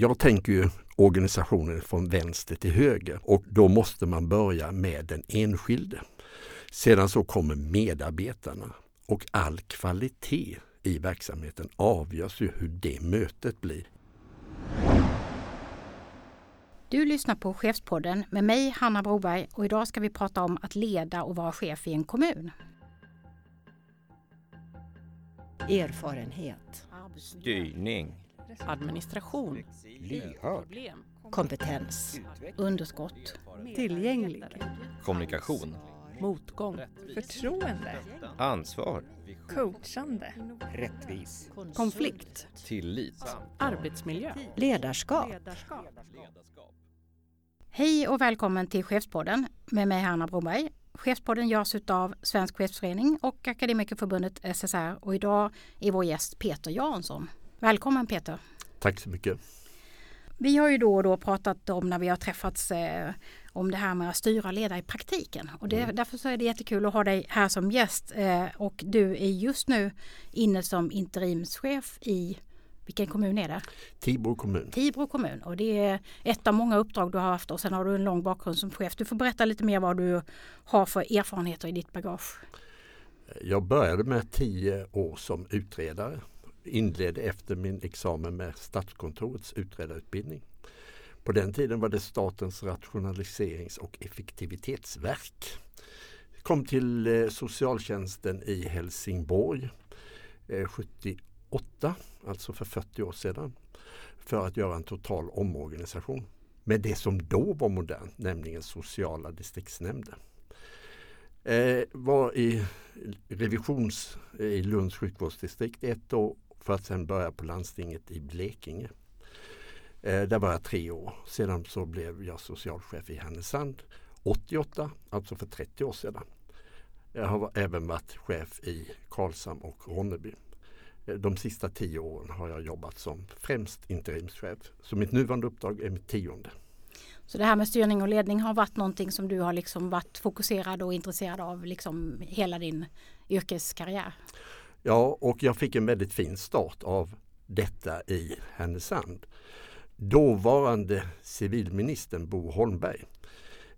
jag tänker ju organisationen från vänster till höger och då måste man börja med den enskilde. Sedan så kommer medarbetarna och all kvalitet i verksamheten avgörs ju hur det mötet blir. Du lyssnar på Chefspodden med mig Hanna Broberg och idag ska vi prata om att leda och vara chef i en kommun. Erfarenhet. Styrning. Administration. Lyhörd. Kompetens. Underskott. Tillgänglig. Kommunikation. Motgång. Förtroende. Ansvar. Coachande. Rättvis. Konflikt. Tillit. Arbetsmiljö. Ledarskap. Hej och välkommen till Chefspodden med mig Hanna Broberg. Chefspodden görs av Svensk Chefsförening och Akademikerförbundet SSR och idag är vår gäst Peter Jansson. Välkommen Peter! Tack så mycket! Vi har ju då och då pratat om när vi har träffats eh, om det här med att styra leda i praktiken. Och det, mm. Därför så är det jättekul att ha dig här som gäst. Eh, och du är just nu inne som interimschef i vilken kommun är det? Tibro kommun. Tibro kommun och det är ett av många uppdrag du har haft och sen har du en lång bakgrund som chef. Du får berätta lite mer vad du har för erfarenheter i ditt bagage. Jag började med tio år som utredare. Inledde efter min examen med Statskontorets utredarutbildning. På den tiden var det Statens rationaliserings och effektivitetsverk. Kom till eh, socialtjänsten i Helsingborg eh, 78 alltså för 40 år sedan, för att göra en total omorganisation med det som då var modernt, nämligen sociala distriktsnämnder. Eh, var i revisions eh, i Lunds sjukvårdsdistrikt ett år för att sen börja på landstinget i Blekinge. Eh, där var jag tre år. Sedan så blev jag socialchef i Härnösand 88, alltså för 30 år sedan. Jag har även varit chef i Karlshamn och Ronneby. Eh, de sista tio åren har jag jobbat som främst interimschef. Så mitt nuvarande uppdrag är mitt tionde. Så det här med styrning och ledning har varit någonting som du har liksom varit fokuserad och intresserad av liksom hela din yrkeskarriär? Ja, och jag fick en väldigt fin start av detta i Härnösand. Dåvarande civilministern Bo Holmberg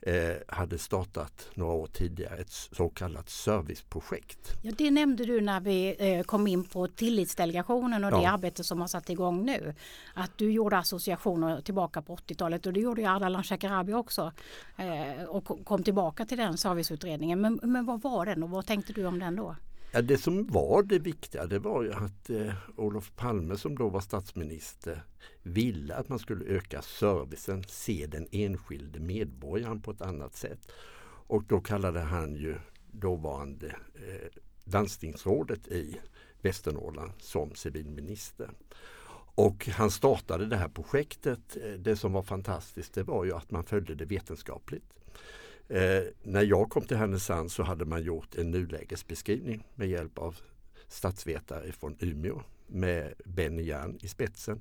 eh, hade startat några år tidigare ett så kallat serviceprojekt. Ja, det nämnde du när vi eh, kom in på tillitsdelegationen och ja. det arbete som har satt igång nu. Att du gjorde associationer tillbaka på 80-talet och det gjorde ju Ardalan Shekarabi också eh, och kom tillbaka till den serviceutredningen. Men, men vad var den och vad tänkte du om den då? Ja, det som var det viktiga det var ju att eh, Olof Palme som då var statsminister ville att man skulle öka servicen, se den enskilde medborgaren på ett annat sätt. Och då kallade han ju dåvarande eh, landstingsrådet i Västernorrland som civilminister. Och han startade det här projektet. Eh, det som var fantastiskt det var ju att man följde det vetenskapligt. Eh, när jag kom till Härnösand så hade man gjort en nulägesbeskrivning med hjälp av statsvetare från Umeå med Benny Jern i spetsen.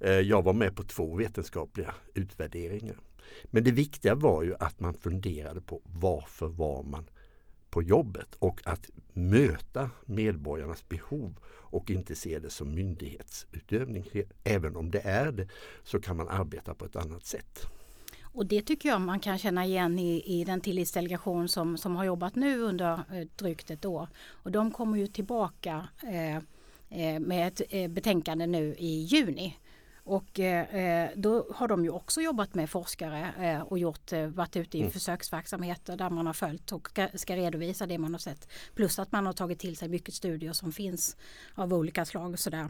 Eh, jag var med på två vetenskapliga utvärderingar. Men det viktiga var ju att man funderade på varför var man på jobbet och att möta medborgarnas behov och inte se det som myndighetsutövning. Även om det är det så kan man arbeta på ett annat sätt. Och det tycker jag man kan känna igen i, i den tillitsdelegation som, som har jobbat nu under eh, drygt ett år. Och de kommer ju tillbaka eh, eh med ett eh, betänkande nu i juni. Och eh, då har de ju också jobbat med forskare eh, och gjort, eh, varit ute i mm. försöksverksamheter där man har följt och ska, ska, redovisa det man har sett. Plus att man har tagit till sig mycket studier som finns av olika slag. Och sådär.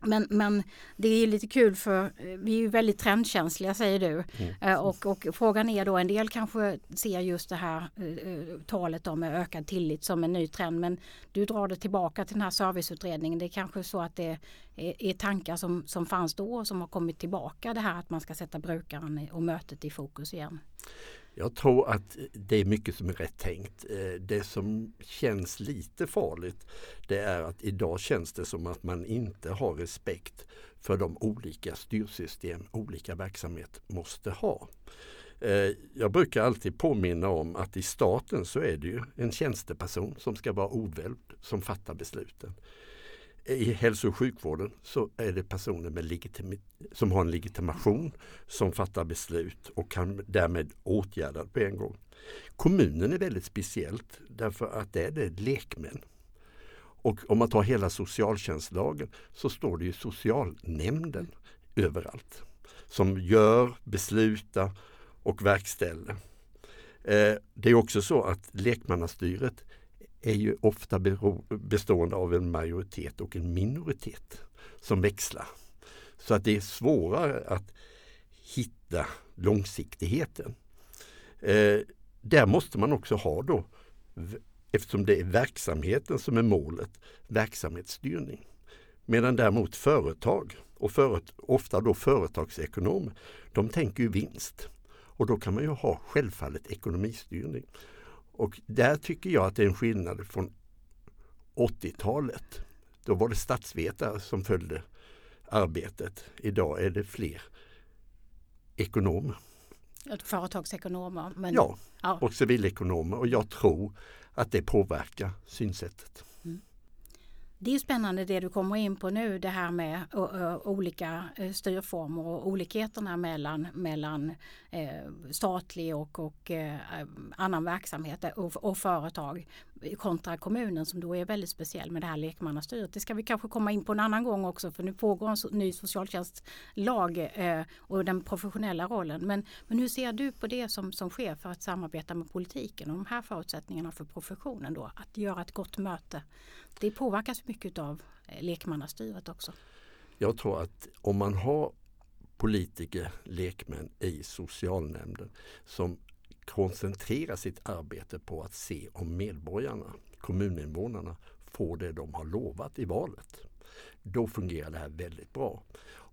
Men, men det är lite kul för eh, vi är väldigt trendkänsliga säger du. Mm. Eh, och, och, frågan är då, en del kanske ser just det här uh, talet om ökad tillit som en ny trend. Men du drar det tillbaka till den här serviceutredningen. Det är kanske så att det är, är tankar som, som fanns då och som har kommit tillbaka. Det här att man ska sätta brukaren och mötet i fokus igen. Jag tror att det är mycket som är rätt tänkt. Eh, det som känns lite farligt det är att idag känns det som att man inte har respekt för de olika styrsystem olika verksamhet måste ha. Eh, jag brukar alltid påminna om att i staten så är det ju en tjänsteperson som ska vara oväld som fattar besluten. I hälso och sjukvården så är det personer med legitim, som har en legitimation som fattar beslut och kan därmed åtgärda det på en gång. Kommunen är väldigt speciellt därför att det är det lekmän. Och om man tar hela socialtjänstlagen så står det ju socialnämnden överallt. Som gör, beslutar och verkställer. Eh, det är också så att lekmannastyret är ju ofta bero, bestående av en majoritet och en minoritet som växlar. Så att det är svårare att hitta långsiktigheten. Eh, där måste man också ha då, eftersom det är verksamheten som är målet, verksamhetsstyrning. Medan däremot företag, och föret, ofta då företagsekonomer, de tänker ju vinst. Och då kan man ju ha självfallet ekonomistyrning. Och där tycker jag att det är en skillnad från 80-talet. Då var det statsvetare som följde arbetet. Idag är det fler ekonomer. Företagsekonomer. Men, ja, ja, och civilekonomer och jag tror att det påverkar synsättet. Det är spännande det du kommer in på nu, det här med olika styrformer och olikheterna mellan, mellan eh, statlig och, och eh, annan verksamhet eh, och, och, företag kontra kommunen som då är väldigt speciell med det här lekmannastyret. Det ska vi kanske komma in på en annan gång också för nu pågår en ny socialtjänstlag och den professionella rollen. Men, men hur ser du på det som, som sker för att samarbeta med politiken och de här förutsättningarna för professionen då? Att göra ett gott möte det påverkas mycket av eh, lekmannastyret också. Jag tror att om man har politiker, lekmän i socialnämnden som koncentrerar sitt arbete på att se om medborgarna, kommuninvånarna, får det de har lovat i valet. Då fungerar det här väldigt bra.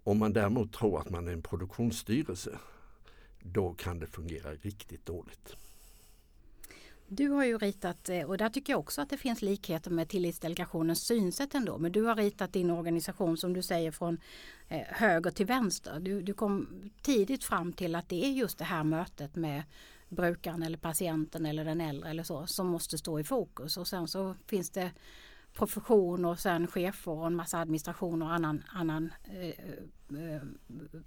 Om man däremot tror att man är en produktionsstyrelse, då kan det fungera riktigt dåligt. Du har ju ritat, eh, och där tycker jag också att det finns likheter med tillitsdelegationens synsätt ändå, men du har ritat din organisation som du säger från eh, höger till vänster. Du, du kom tidigt fram till att det är just det här mötet med brukaren eller patienten eller den äldre eller så som måste stå i fokus och sen så finns det profession och sen chefer och en massa administration och annan, annan eh, eh,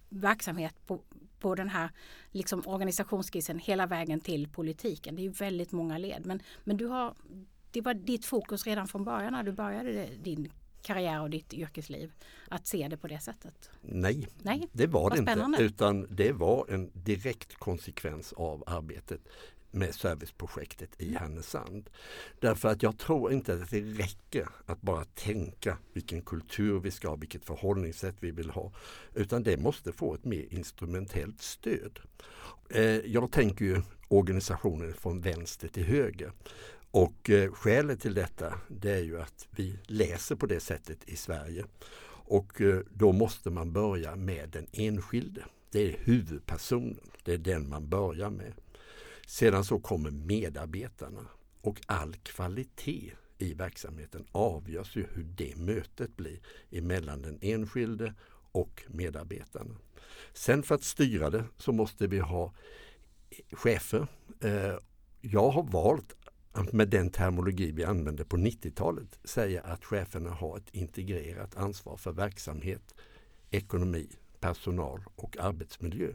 verksamhet på, på den här liksom organisationsskissen hela vägen till politiken. Det är väldigt många led. Men, men du har, det var ditt fokus redan från början när du började din karriär och ditt yrkesliv att se det på det sättet? Nej, Nej. det var det inte. Utan det var en direkt konsekvens av arbetet med serviceprojektet i Härnösand. Därför att jag tror inte att det räcker att bara tänka vilken kultur vi ska ha, vilket förhållningssätt vi vill ha. Utan det måste få ett mer instrumentellt stöd. Eh, jag tänker ju organisationen från vänster till höger. Och eh, skälet till detta det är ju att vi läser på det sättet i Sverige. Och eh, då måste man börja med den enskilde. Det är huvudpersonen. Det är den man börjar med. Sedan så kommer medarbetarna och all kvalitet i verksamheten avgörs ju hur det mötet blir emellan den enskilde och medarbetarna. Sen för att styra det så måste vi ha chefer. Eh, jag har valt att med den terminologi vi använde på 90-talet säga att cheferna har ett integrerat ansvar för verksamhet, ekonomi, personal och arbetsmiljö.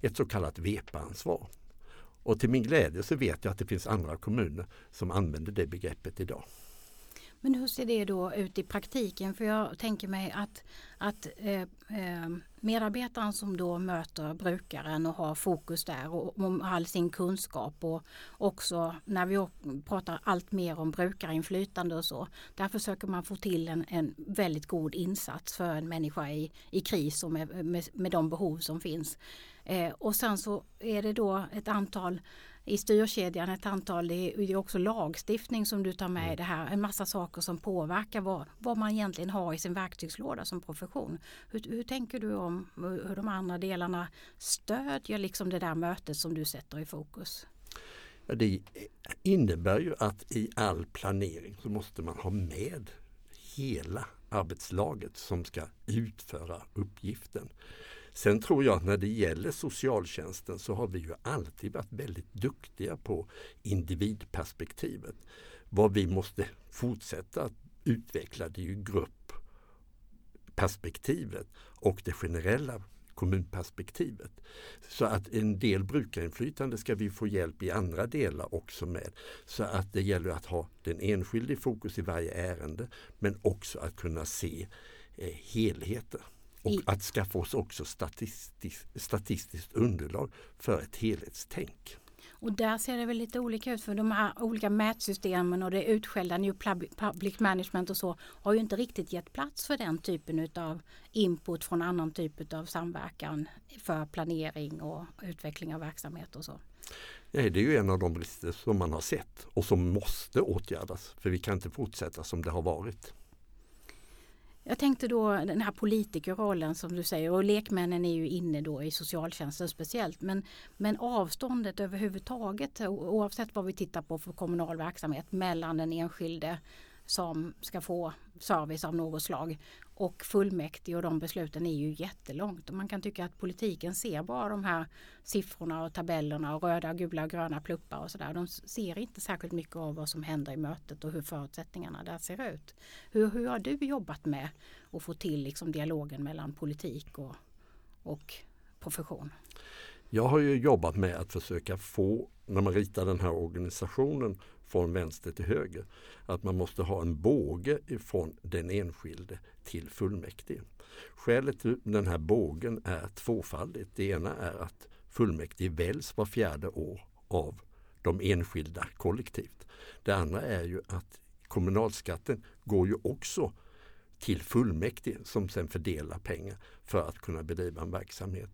Ett så kallat VEPA-ansvar. Och till min glädje så vet jag att det finns andra kommuner som använder det begreppet idag. Men hur ser det då ut i praktiken? För jag tänker mig att, att eh, eh, medarbetaren som då möter brukaren och har fokus där och om all sin kunskap och också när vi pratar allt mer om brukarinflytande och så. Där försöker man få till en, en väldigt god insats för en människa i, i kris och med, med, med de behov som finns. Eh, och sen så är det då ett antal i styrkedjan ett antal, det är också lagstiftning som du tar med i mm. det här, en massa saker som påverkar vad, vad man egentligen har i sin verktygslåda som profession. Hur, hur tänker du om hur de andra delarna stödjer liksom det där mötet som du sätter i fokus? Ja, det innebär ju att i all planering så måste man ha med hela arbetslaget som ska utföra uppgiften. Sen tror jag att när det gäller socialtjänsten så har vi ju alltid varit väldigt duktiga på individperspektivet. Vad vi måste fortsätta att utveckla det är ju gruppperspektivet och det generella kommunperspektivet. Så att en del brukarinflytande ska vi få hjälp i andra delar också med. Så att det gäller att ha den enskilde i fokus i varje ärende men också att kunna se eh. Och att skaffa oss också statistiskt, statistiskt underlag för ett helhetstänk. Och där ser det väl lite olika ut för de här olika mätsystemen och det utskällda New Pub- Public Management och så har ju inte riktigt gett plats för den typen utav input från annan typ av samverkan för planering och utveckling av verksamhet och så. Nej, det är ju en av de brister som man har sett och som måste åtgärdas. För vi kan inte fortsätta som det har varit. Jag tänkte då den här politikerrollen som du säger och lekmännen är ju inne då i socialtjänsten speciellt men, men avståndet överhuvudtaget oavsett vad vi tittar på för kommunal verksamhet mellan den enskilde som ska få service av något slag och fullmäktige och de besluten är ju jättelångt och man kan tycka att politiken ser bara de här siffrorna och tabellerna och röda, gula och gröna pluppar och sådär. De ser inte särskilt mycket av vad som händer i mötet och hur förutsättningarna där ser ut. Hur, hur har du jobbat med att få till liksom dialogen mellan politik och, och profession? Jag har ju jobbat med att försöka få, när man ritar den här organisationen från vänster till höger, att man måste ha en båge från den enskilde till fullmäktige. Skälet till den här bågen är tvåfaldigt. Det ena är att fullmäktige väljs var fjärde år av de enskilda kollektivt. Det andra är ju att kommunalskatten går ju också till fullmäktige som sen fördelar pengar för att kunna bedriva en verksamhet.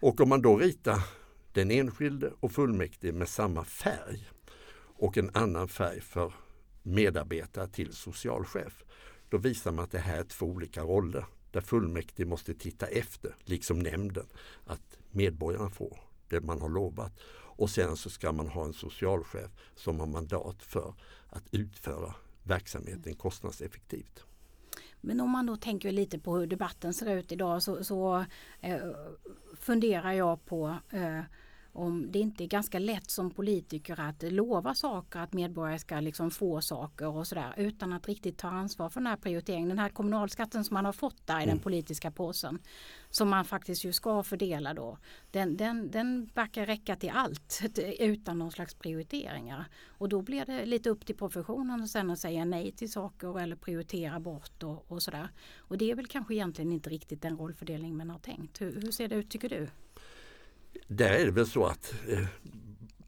Och om man då ritar den enskilde och fullmäktige med samma färg och en annan färg för medarbetare till socialchef. Då visar man att det här är två olika roller där fullmäktige måste titta efter, liksom nämnden, att medborgarna får det man har lovat. Och sen så ska man ha en socialchef som har mandat för att utföra verksamheten kostnadseffektivt. Men om man då tänker lite på hur debatten ser ut idag så, så eh, funderar jag på eh, om det inte är ganska lätt som politiker att lova saker, att medborgare ska liksom få saker och sådär utan att riktigt ta ansvar för den här prioriteringen. Den här kommunalskatten som man har fått där i den politiska påsen som man faktiskt ju ska fördela då. Den, den, den verkar räcka till allt utan någon slags prioriteringar. Och då blir det lite upp till professionen sen att säga nej till saker eller prioritera bort och, och sådär. Och det är väl kanske egentligen inte riktigt den rollfördelning man har tänkt. Hur, hur ser det ut tycker du? Där är det väl så att eh,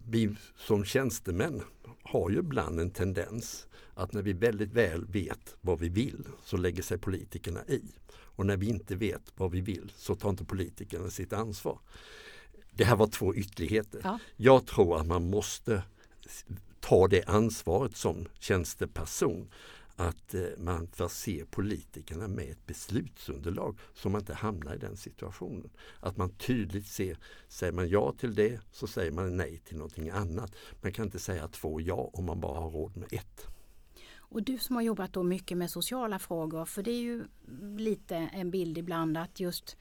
vi som tjänstemän har ju ibland en tendens att när vi väldigt väl vet vad vi vill så lägger sig politikerna i. Och när vi inte vet vad vi vill så tar inte politikerna sitt ansvar. Det här var två ytterligheter. Ja. Jag tror att man måste ta det ansvaret som tjänsteperson att eh, man förser politikerna med ett beslutsunderlag så man inte hamnar i den situationen. Att man tydligt ser, säger man ja till det så säger man nej till någonting annat. Man kan inte säga två ja om man bara har råd med ett. Och du som har jobbat då mycket med sociala frågor, för det är ju lite en bild ibland att just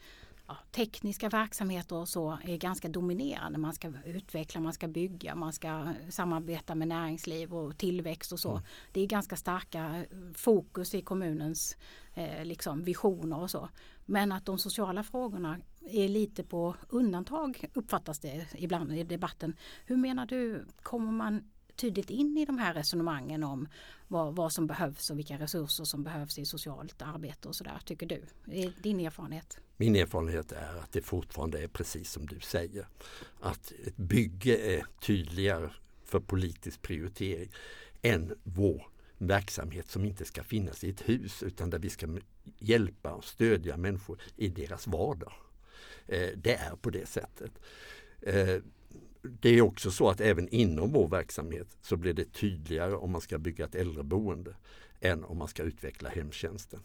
tekniska verksamheter och så är ganska dominerande. Man ska utveckla, man ska bygga, man ska samarbeta med näringsliv och tillväxt och så. Det är ganska starka eh, fokus i kommunens eh, liksom visioner och så. Men att de sociala frågorna är lite på undantag uppfattas det ibland i debatten. Hur menar du, kommer man tydligt in i de här resonemangen om vad, vad som behövs och vilka resurser som behövs i socialt arbete och sådär, tycker du? Är din erfarenhet? Min erfarenhet är att det fortfarande är precis som du säger. Att ett bygge är tydligare för politisk prioritering än vår verksamhet som inte ska finnas i ett hus utan där vi ska hjälpa och stödja människor i deras vardag. Eh, det är på det sättet. Eh, det är också så att även inom vår verksamhet så blir det tydligare om man ska bygga ett äldreboende än om man ska utveckla hemtjänsten.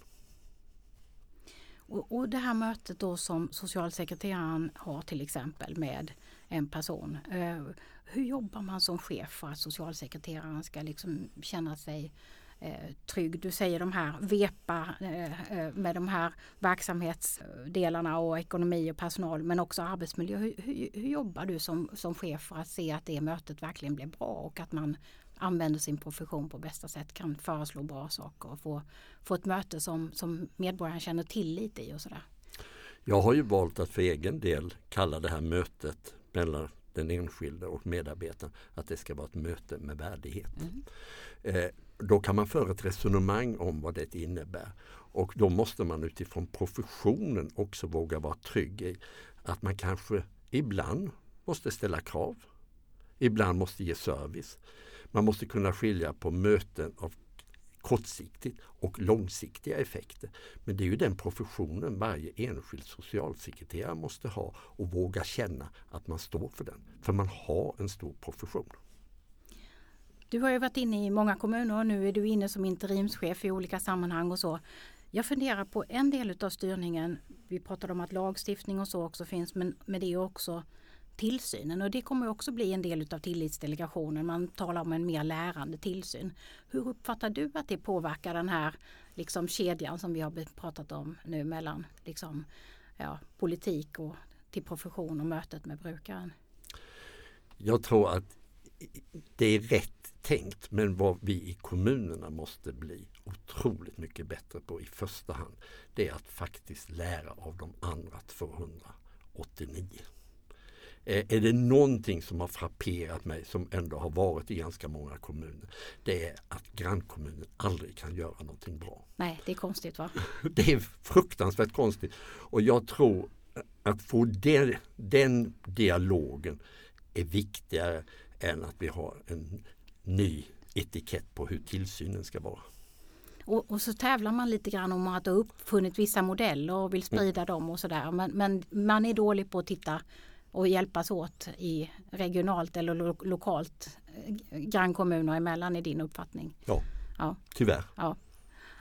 Och, och det här mötet då som socialsekreteraren har till exempel med en person. Eh, hur jobbar man som chef för att socialsekreteraren ska liksom känna sig eh, trygg? Du säger de här VEPA eh, eh, med de här verksamhetsdelarna och ekonomi och personal men också arbetsmiljö. Hur, hur, hur jobbar du som, som chef för att se att det mötet verkligen blir bra och att man använder sin profession på bästa sätt, kan föreslå bra saker och få, få ett möte som, som medborgaren känner tillit i och sådär. Jag har ju valt att för egen del kalla det här mötet mellan den enskilde och medarbetaren att det ska vara ett möte med värdighet. Mm. Eh, då kan man föra ett resonemang om vad det innebär. Och då måste man utifrån professionen också våga vara trygg i att man kanske ibland måste ställa krav. Ibland måste ge service. Man måste kunna skilja på möten av kortsiktigt och långsiktiga effekter. Men det är ju den professionen varje enskild socialsekreterare måste ha och våga känna att man står för den. För man har en stor profession. Du har ju varit inne i många kommuner och nu är du inne som interimschef i olika sammanhang och så. Jag funderar på en del utav styrningen. Vi pratade om att lagstiftning och så också finns men med det är också tillsynen och det kommer också bli en del utav tillitsdelegationen. Man talar om en mer lärande tillsyn. Hur uppfattar du att det påverkar den här liksom, kedjan som vi har pratat om nu mellan liksom, ja, politik och till profession och mötet med brukaren? Jag tror att det är rätt tänkt men vad vi i kommunerna måste bli otroligt mycket bättre på i första hand det är att faktiskt lära av de andra 289. Eh, är det någonting som har frapperat mig som ändå har varit i ganska många kommuner det är att grannkommunen aldrig kan göra någonting bra. Nej, det är konstigt va? Det är fruktansvärt konstigt och jag tror att få den, den dialogen är viktigare än att vi har en ny etikett på hur tillsynen ska vara. Och, och, så tävlar man lite grann om att ha uppfunnit vissa modeller och vill sprida mm. dem och sådär. Men, men, man är dålig på att titta och hjälpas åt i regionalt eller lo lokalt eh, grannkommuner emellan i din uppfattning? Ja, ja. tyvärr. Ja.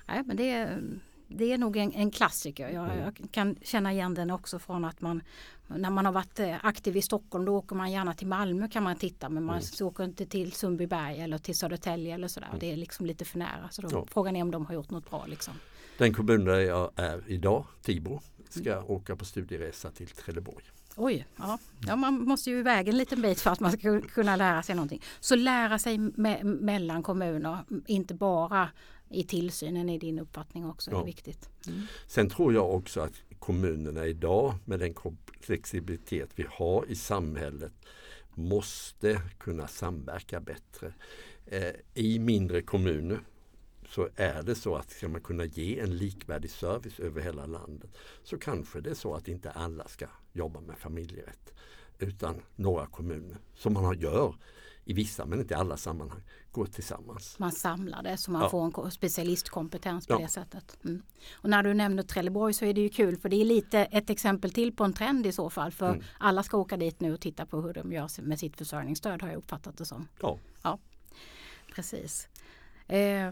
Nej, men det, är, det är nog en, en klassiker. Jag, mm. jag, kan känna igen den också från att man när man har varit eh, aktiv i Stockholm då åker man gärna till Malmö kan man titta men man mm. åker inte till Sundbyberg eller till Södertälje eller sådär. Mm. Det är liksom lite för nära. Så då ja. frågan är om de har gjort något bra. Liksom. Den kommun där jag är idag, Tibro, ska mm. åka på studieresa till Trelleborg. Oj, ja. ja. man måste ju iväg en liten bit för att man ska kunna lära sig någonting. Så lära sig me mellan kommuner, inte bara i tillsynen i din uppfattning också ja. är viktigt. Mm. Sen tror jag också att kommunerna idag med den flexibilitet vi har i samhället måste kunna samverka bättre. Eh, I mindre kommuner så är det så att ska man kunna ge en likvärdig service över hela landet så kanske det är så att inte alla ska jobba med familjerätt utan några kommuner som man gör i vissa men inte i alla sammanhang går tillsammans. Man samlar det så man ja. får en specialistkompetens på ja. det sättet. Mm. Och när du nämner Trelleborg så är det ju kul för det är lite ett exempel till på en trend i så fall för mm. alla ska åka dit nu och titta på hur de gör med sitt försörjningsstöd har jag uppfattat det som. Ja, ja precis. Eh,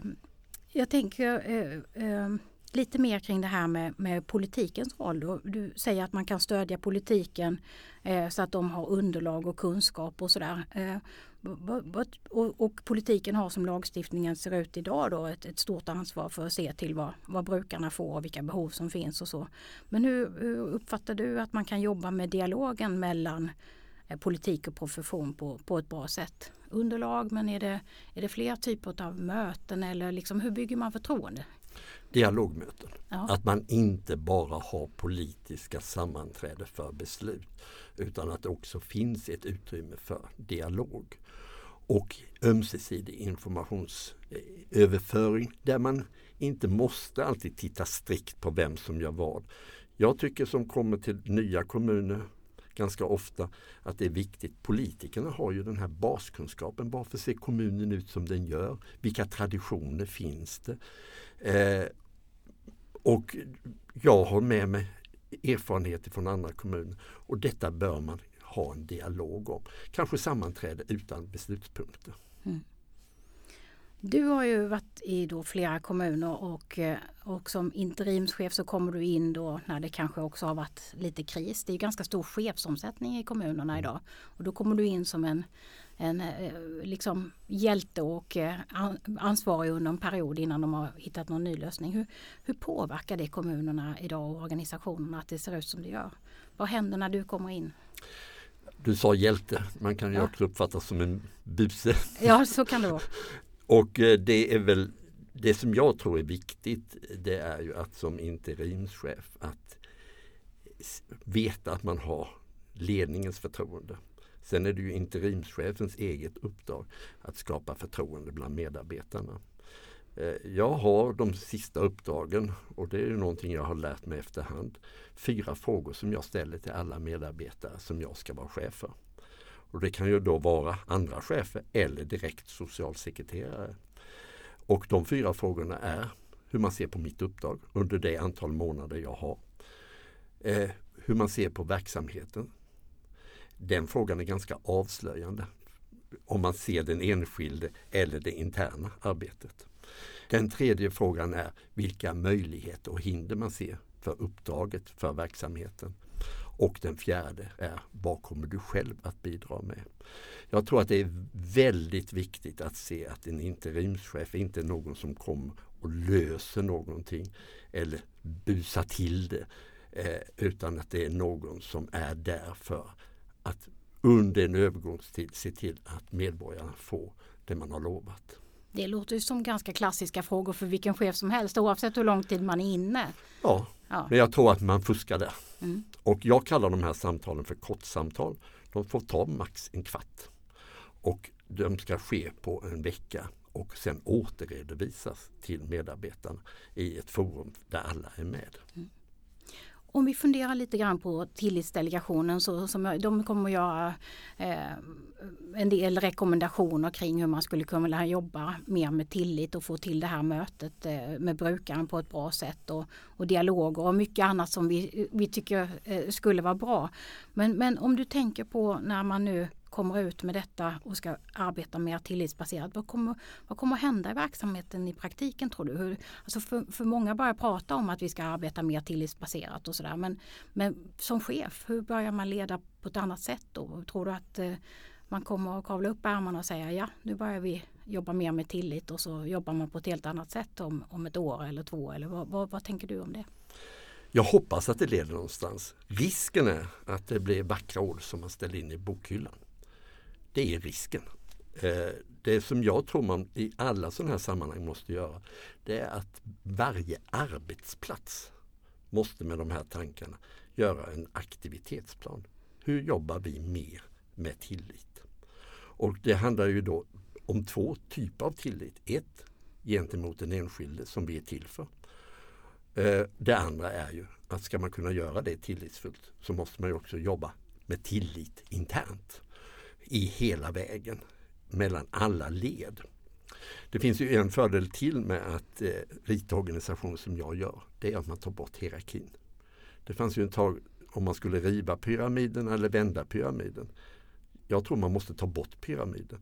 jag tänker eh, eh, lite mer kring det här med, med politikens roll. Du säger att man kan stödja politiken eh, så att de har underlag och kunskap och sådär. Eh, och, och, politiken har som lagstiftningen ser ut idag då ett, ett, stort ansvar för att se till vad, vad brukarna får och vilka behov som finns och så. Men hur, hur uppfattar du att man kan jobba med dialogen mellan eh, politik och profession på, på ett bra sätt? Underlag men är det, är det fler typer av möten eller liksom, hur bygger man förtroende? Dialogmöten. Ja. Att man inte bara har politiska sammanträden för beslut utan att det också finns ett utrymme för dialog och ömsesidig informationsöverföring där man inte måste alltid titta strikt på vem som gör vad. Jag tycker som kommer till nya kommuner ganska ofta att det är viktigt. Politikerna har ju den här baskunskapen. Varför ser kommunen ut som den gör? Vilka traditioner finns det? Eh, och jag har med mig erfarenheter från andra kommuner och detta bör man ha en dialog om. Kanske sammanträde utan beslutspunkter. Mm. Du har ju varit i då flera kommuner och, eh, och som interimschef så kommer du in då när det kanske också har varit lite kris. Det är ganska stor chefsomsättning i kommunerna mm. idag. Och då kommer du in som en, en eh, liksom hjälte och eh, ansvarig under en period innan de har hittat någon ny lösning. Hur, hur påverkar det kommunerna idag och organisationerna att det ser ut som det gör? Vad händer när du kommer in? Du sa hjälte, man kan ju Ja. också uppfattas som en buse. Ja, så kan det vara. Och eh, det är väl det som jag tror är viktigt det är ju att som interimschef att veta att man har ledningens förtroende. Sen är det ju interimschefens eget uppdrag att skapa förtroende bland medarbetarna. Eh, jag har de sista uppdragen och det är ju någonting jag har lärt mig efterhand. Fyra frågor som jag ställer till alla medarbetare som jag ska vara chef för. Och det kan ju då vara andra chefer eller direkt socialsekreterare. Och de fyra frågorna är hur man ser på mitt uppdrag under det antal månader jag har. Eh, hur man ser på verksamheten. Den frågan är ganska avslöjande om man ser den enskilde eller det interna arbetet. Den tredje frågan är vilka möjligheter och hinder man ser för uppdraget, för verksamheten. Och den fjärde är vad kommer du själv att bidra med? Jag tror att det är väldigt viktigt att se att en interimschef är inte någon som kommer och löser någonting eller busar till det. Eh, utan att det är någon som är där för att under en övergångstid se till att medborgarna får det man har lovat. Det låter som ganska klassiska frågor för vilken chef som helst oavsett hur lång tid man är inne. Ja, Ja. men jag tror att man fuskar där. Mm. Och jag kallar de här samtalen för kortsamtal. De får ta max en kvart. Och de ska ske på en vecka och sen återredovisas till medarbetarna i ett forum där alla är med. Om vi funderar lite grann på tillitsdelegationen så som de kommer göra eh, en del rekommendationer kring hur man skulle kunna jobba mer med tillit och få till det här mötet eh, med brukaren på ett bra sätt och, och dialoger och mycket annat som vi, vi tycker eh, skulle vara bra. Men, men om du tänker på när man nu kommer ut med detta och ska arbeta mer tillitsbaserat. Vad kommer, vad kommer att hända i verksamheten i praktiken tror du? Hur, alltså för, för många börjar prata om att vi ska arbeta mer tillitsbaserat och sådär. Men, men som chef, hur börjar man leda på ett annat sätt då? Tror du att eh, man kommer att kavla upp ärmarna och säga ja, nu börjar vi jobba mer med tillit och så jobbar man på ett helt annat sätt om, om ett år eller två? Eller vad, vad, vad tänker du om det? Jag hoppas att det leder någonstans. Risken är att det blir vackra ord som man ställer in i bokhyllan. Det är risken. Eh, det som jag tror man i alla sådana här sammanhang måste göra det är att varje arbetsplats måste med de här tankarna göra en aktivitetsplan. Hur jobbar vi mer med tillit? Och det handlar ju då om två typer av tillit. Ett gentemot den enskilde som vi är till för. Eh, det andra är ju att ska man kunna göra det tillitsfullt så måste man ju också jobba med tillit internt i hela vägen mellan alla led. Det finns ju en fördel till med att eh, rita organisationer som jag gör. Det är att man tar bort hierarkin. Det fanns ju en tag om man skulle riva pyramiden eller vända pyramiden. Jag tror man måste ta bort pyramiden.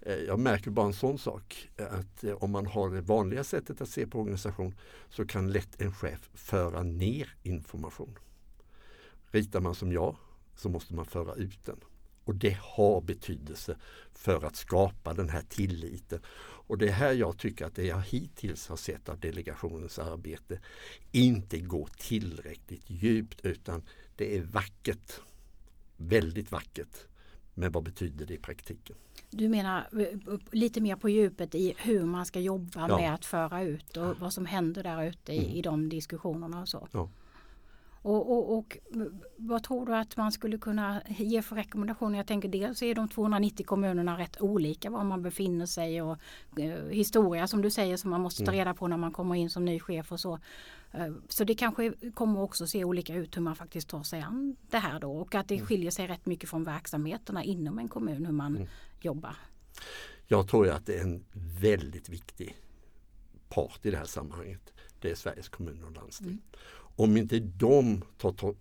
Eh, jag märker bara en sån sak att eh, om man har det vanliga sättet att se på organisation så kan lätt en chef föra ner information. Ritar man som jag så måste man föra ut den. Och det har betydelse för att skapa den här tilliten. Och det är här jag tycker att det jag hittills har sett av delegationens arbete inte går tillräckligt djupt utan det är vackert. Väldigt vackert. Men vad betyder det i praktiken? Du menar eh, lite mer på djupet i hur man ska jobba Ja. med att föra ut och vad som händer där ute i, Mm. i de diskussionerna och så. Ja. Och, och, och vad tror du att man skulle kunna ge för rekommendationer? Jag tänker dels är de 290 kommunerna rätt olika var man befinner sig och eh, historia som du säger som man måste ta Mm. reda på när man kommer in som ny chef och så. Eh, så det kanske kommer också se olika ut hur man faktiskt tar sig an det här då och att det Mm. skiljer sig rätt mycket från verksamheterna inom en kommun hur man Mm. jobbar. Jag tror att det är en väldigt viktig part i det här sammanhanget. Det är Sveriges kommuner och landsting. Mm. Om inte de tar, tar,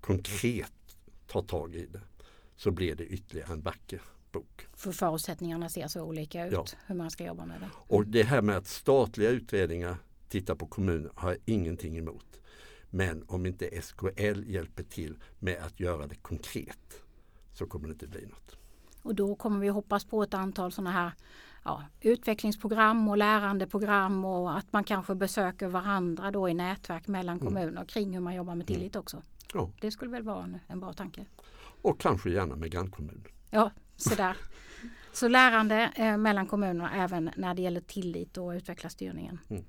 konkret tar tag i det så blir det ytterligare en vacker bok. För förutsättningarna ser så olika ut Ja. hur man ska jobba med det. Och det här med att statliga utredningar tittar på kommuner har jag ingenting emot. Men om inte SKL hjälper till med att göra det konkret så kommer det inte bli något. Och då kommer vi hoppas på ett antal sådana här ja, utvecklingsprogram och lärandeprogram och att man kanske besöker varandra då i nätverk mellan Mm. kommuner kring hur man jobbar med tillit också. Ja. Det skulle väl vara en, en bra tanke. Och kanske gärna med grannkommun. Ja, sådär. Så lärande eh, mellan kommunerna även när det gäller tillit och utveckla styrningen. Mm.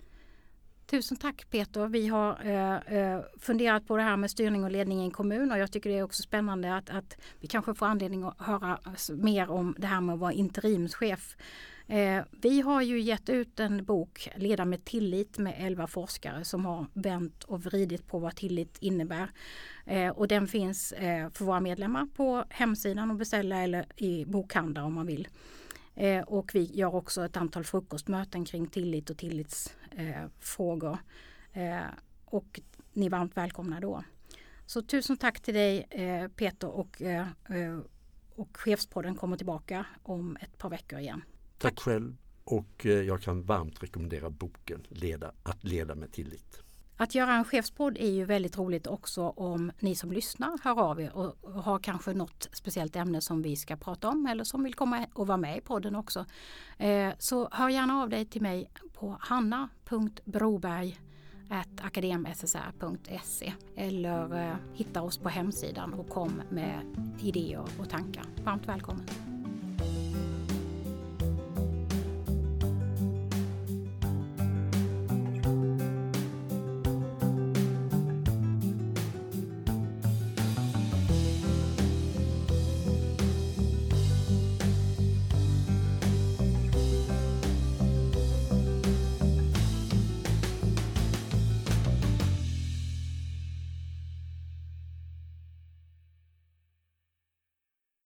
Tusen tack Peter. Vi har eh, eh, funderat på det här med styrning och ledning i en kommun och jag tycker det är också spännande att, att vi kanske får anledning att höra mer om det här med att vara interimschef. Eh, vi har ju gett ut en bok, Leda med tillit med elva forskare som har vänt och vridit på vad tillit innebär. Eh, och den finns eh, för våra medlemmar på hemsidan att beställa eller i bokhandlar om man vill. Eh, och vi gör också ett antal frukostmöten kring tillit och tillitsfrågor. Eh, eh, och ni är varmt välkomna då. Så tusen tack till dig eh, Peter och, eh, eh och Chefspodden kommer tillbaka om ett par veckor igen. Tack själv och eh, jag kan varmt rekommendera boken leda, Att leda med tillit. Att göra en chefspodd är ju väldigt roligt också om ni som lyssnar hör av er och har kanske något speciellt ämne som vi ska prata om eller som vill komma och vara med i podden också. Eh, så hör gärna av dig till mig på hanna.broberg akademssr.se eller eh, hitta oss på hemsidan och kom med idéer och tankar. Varmt välkommen!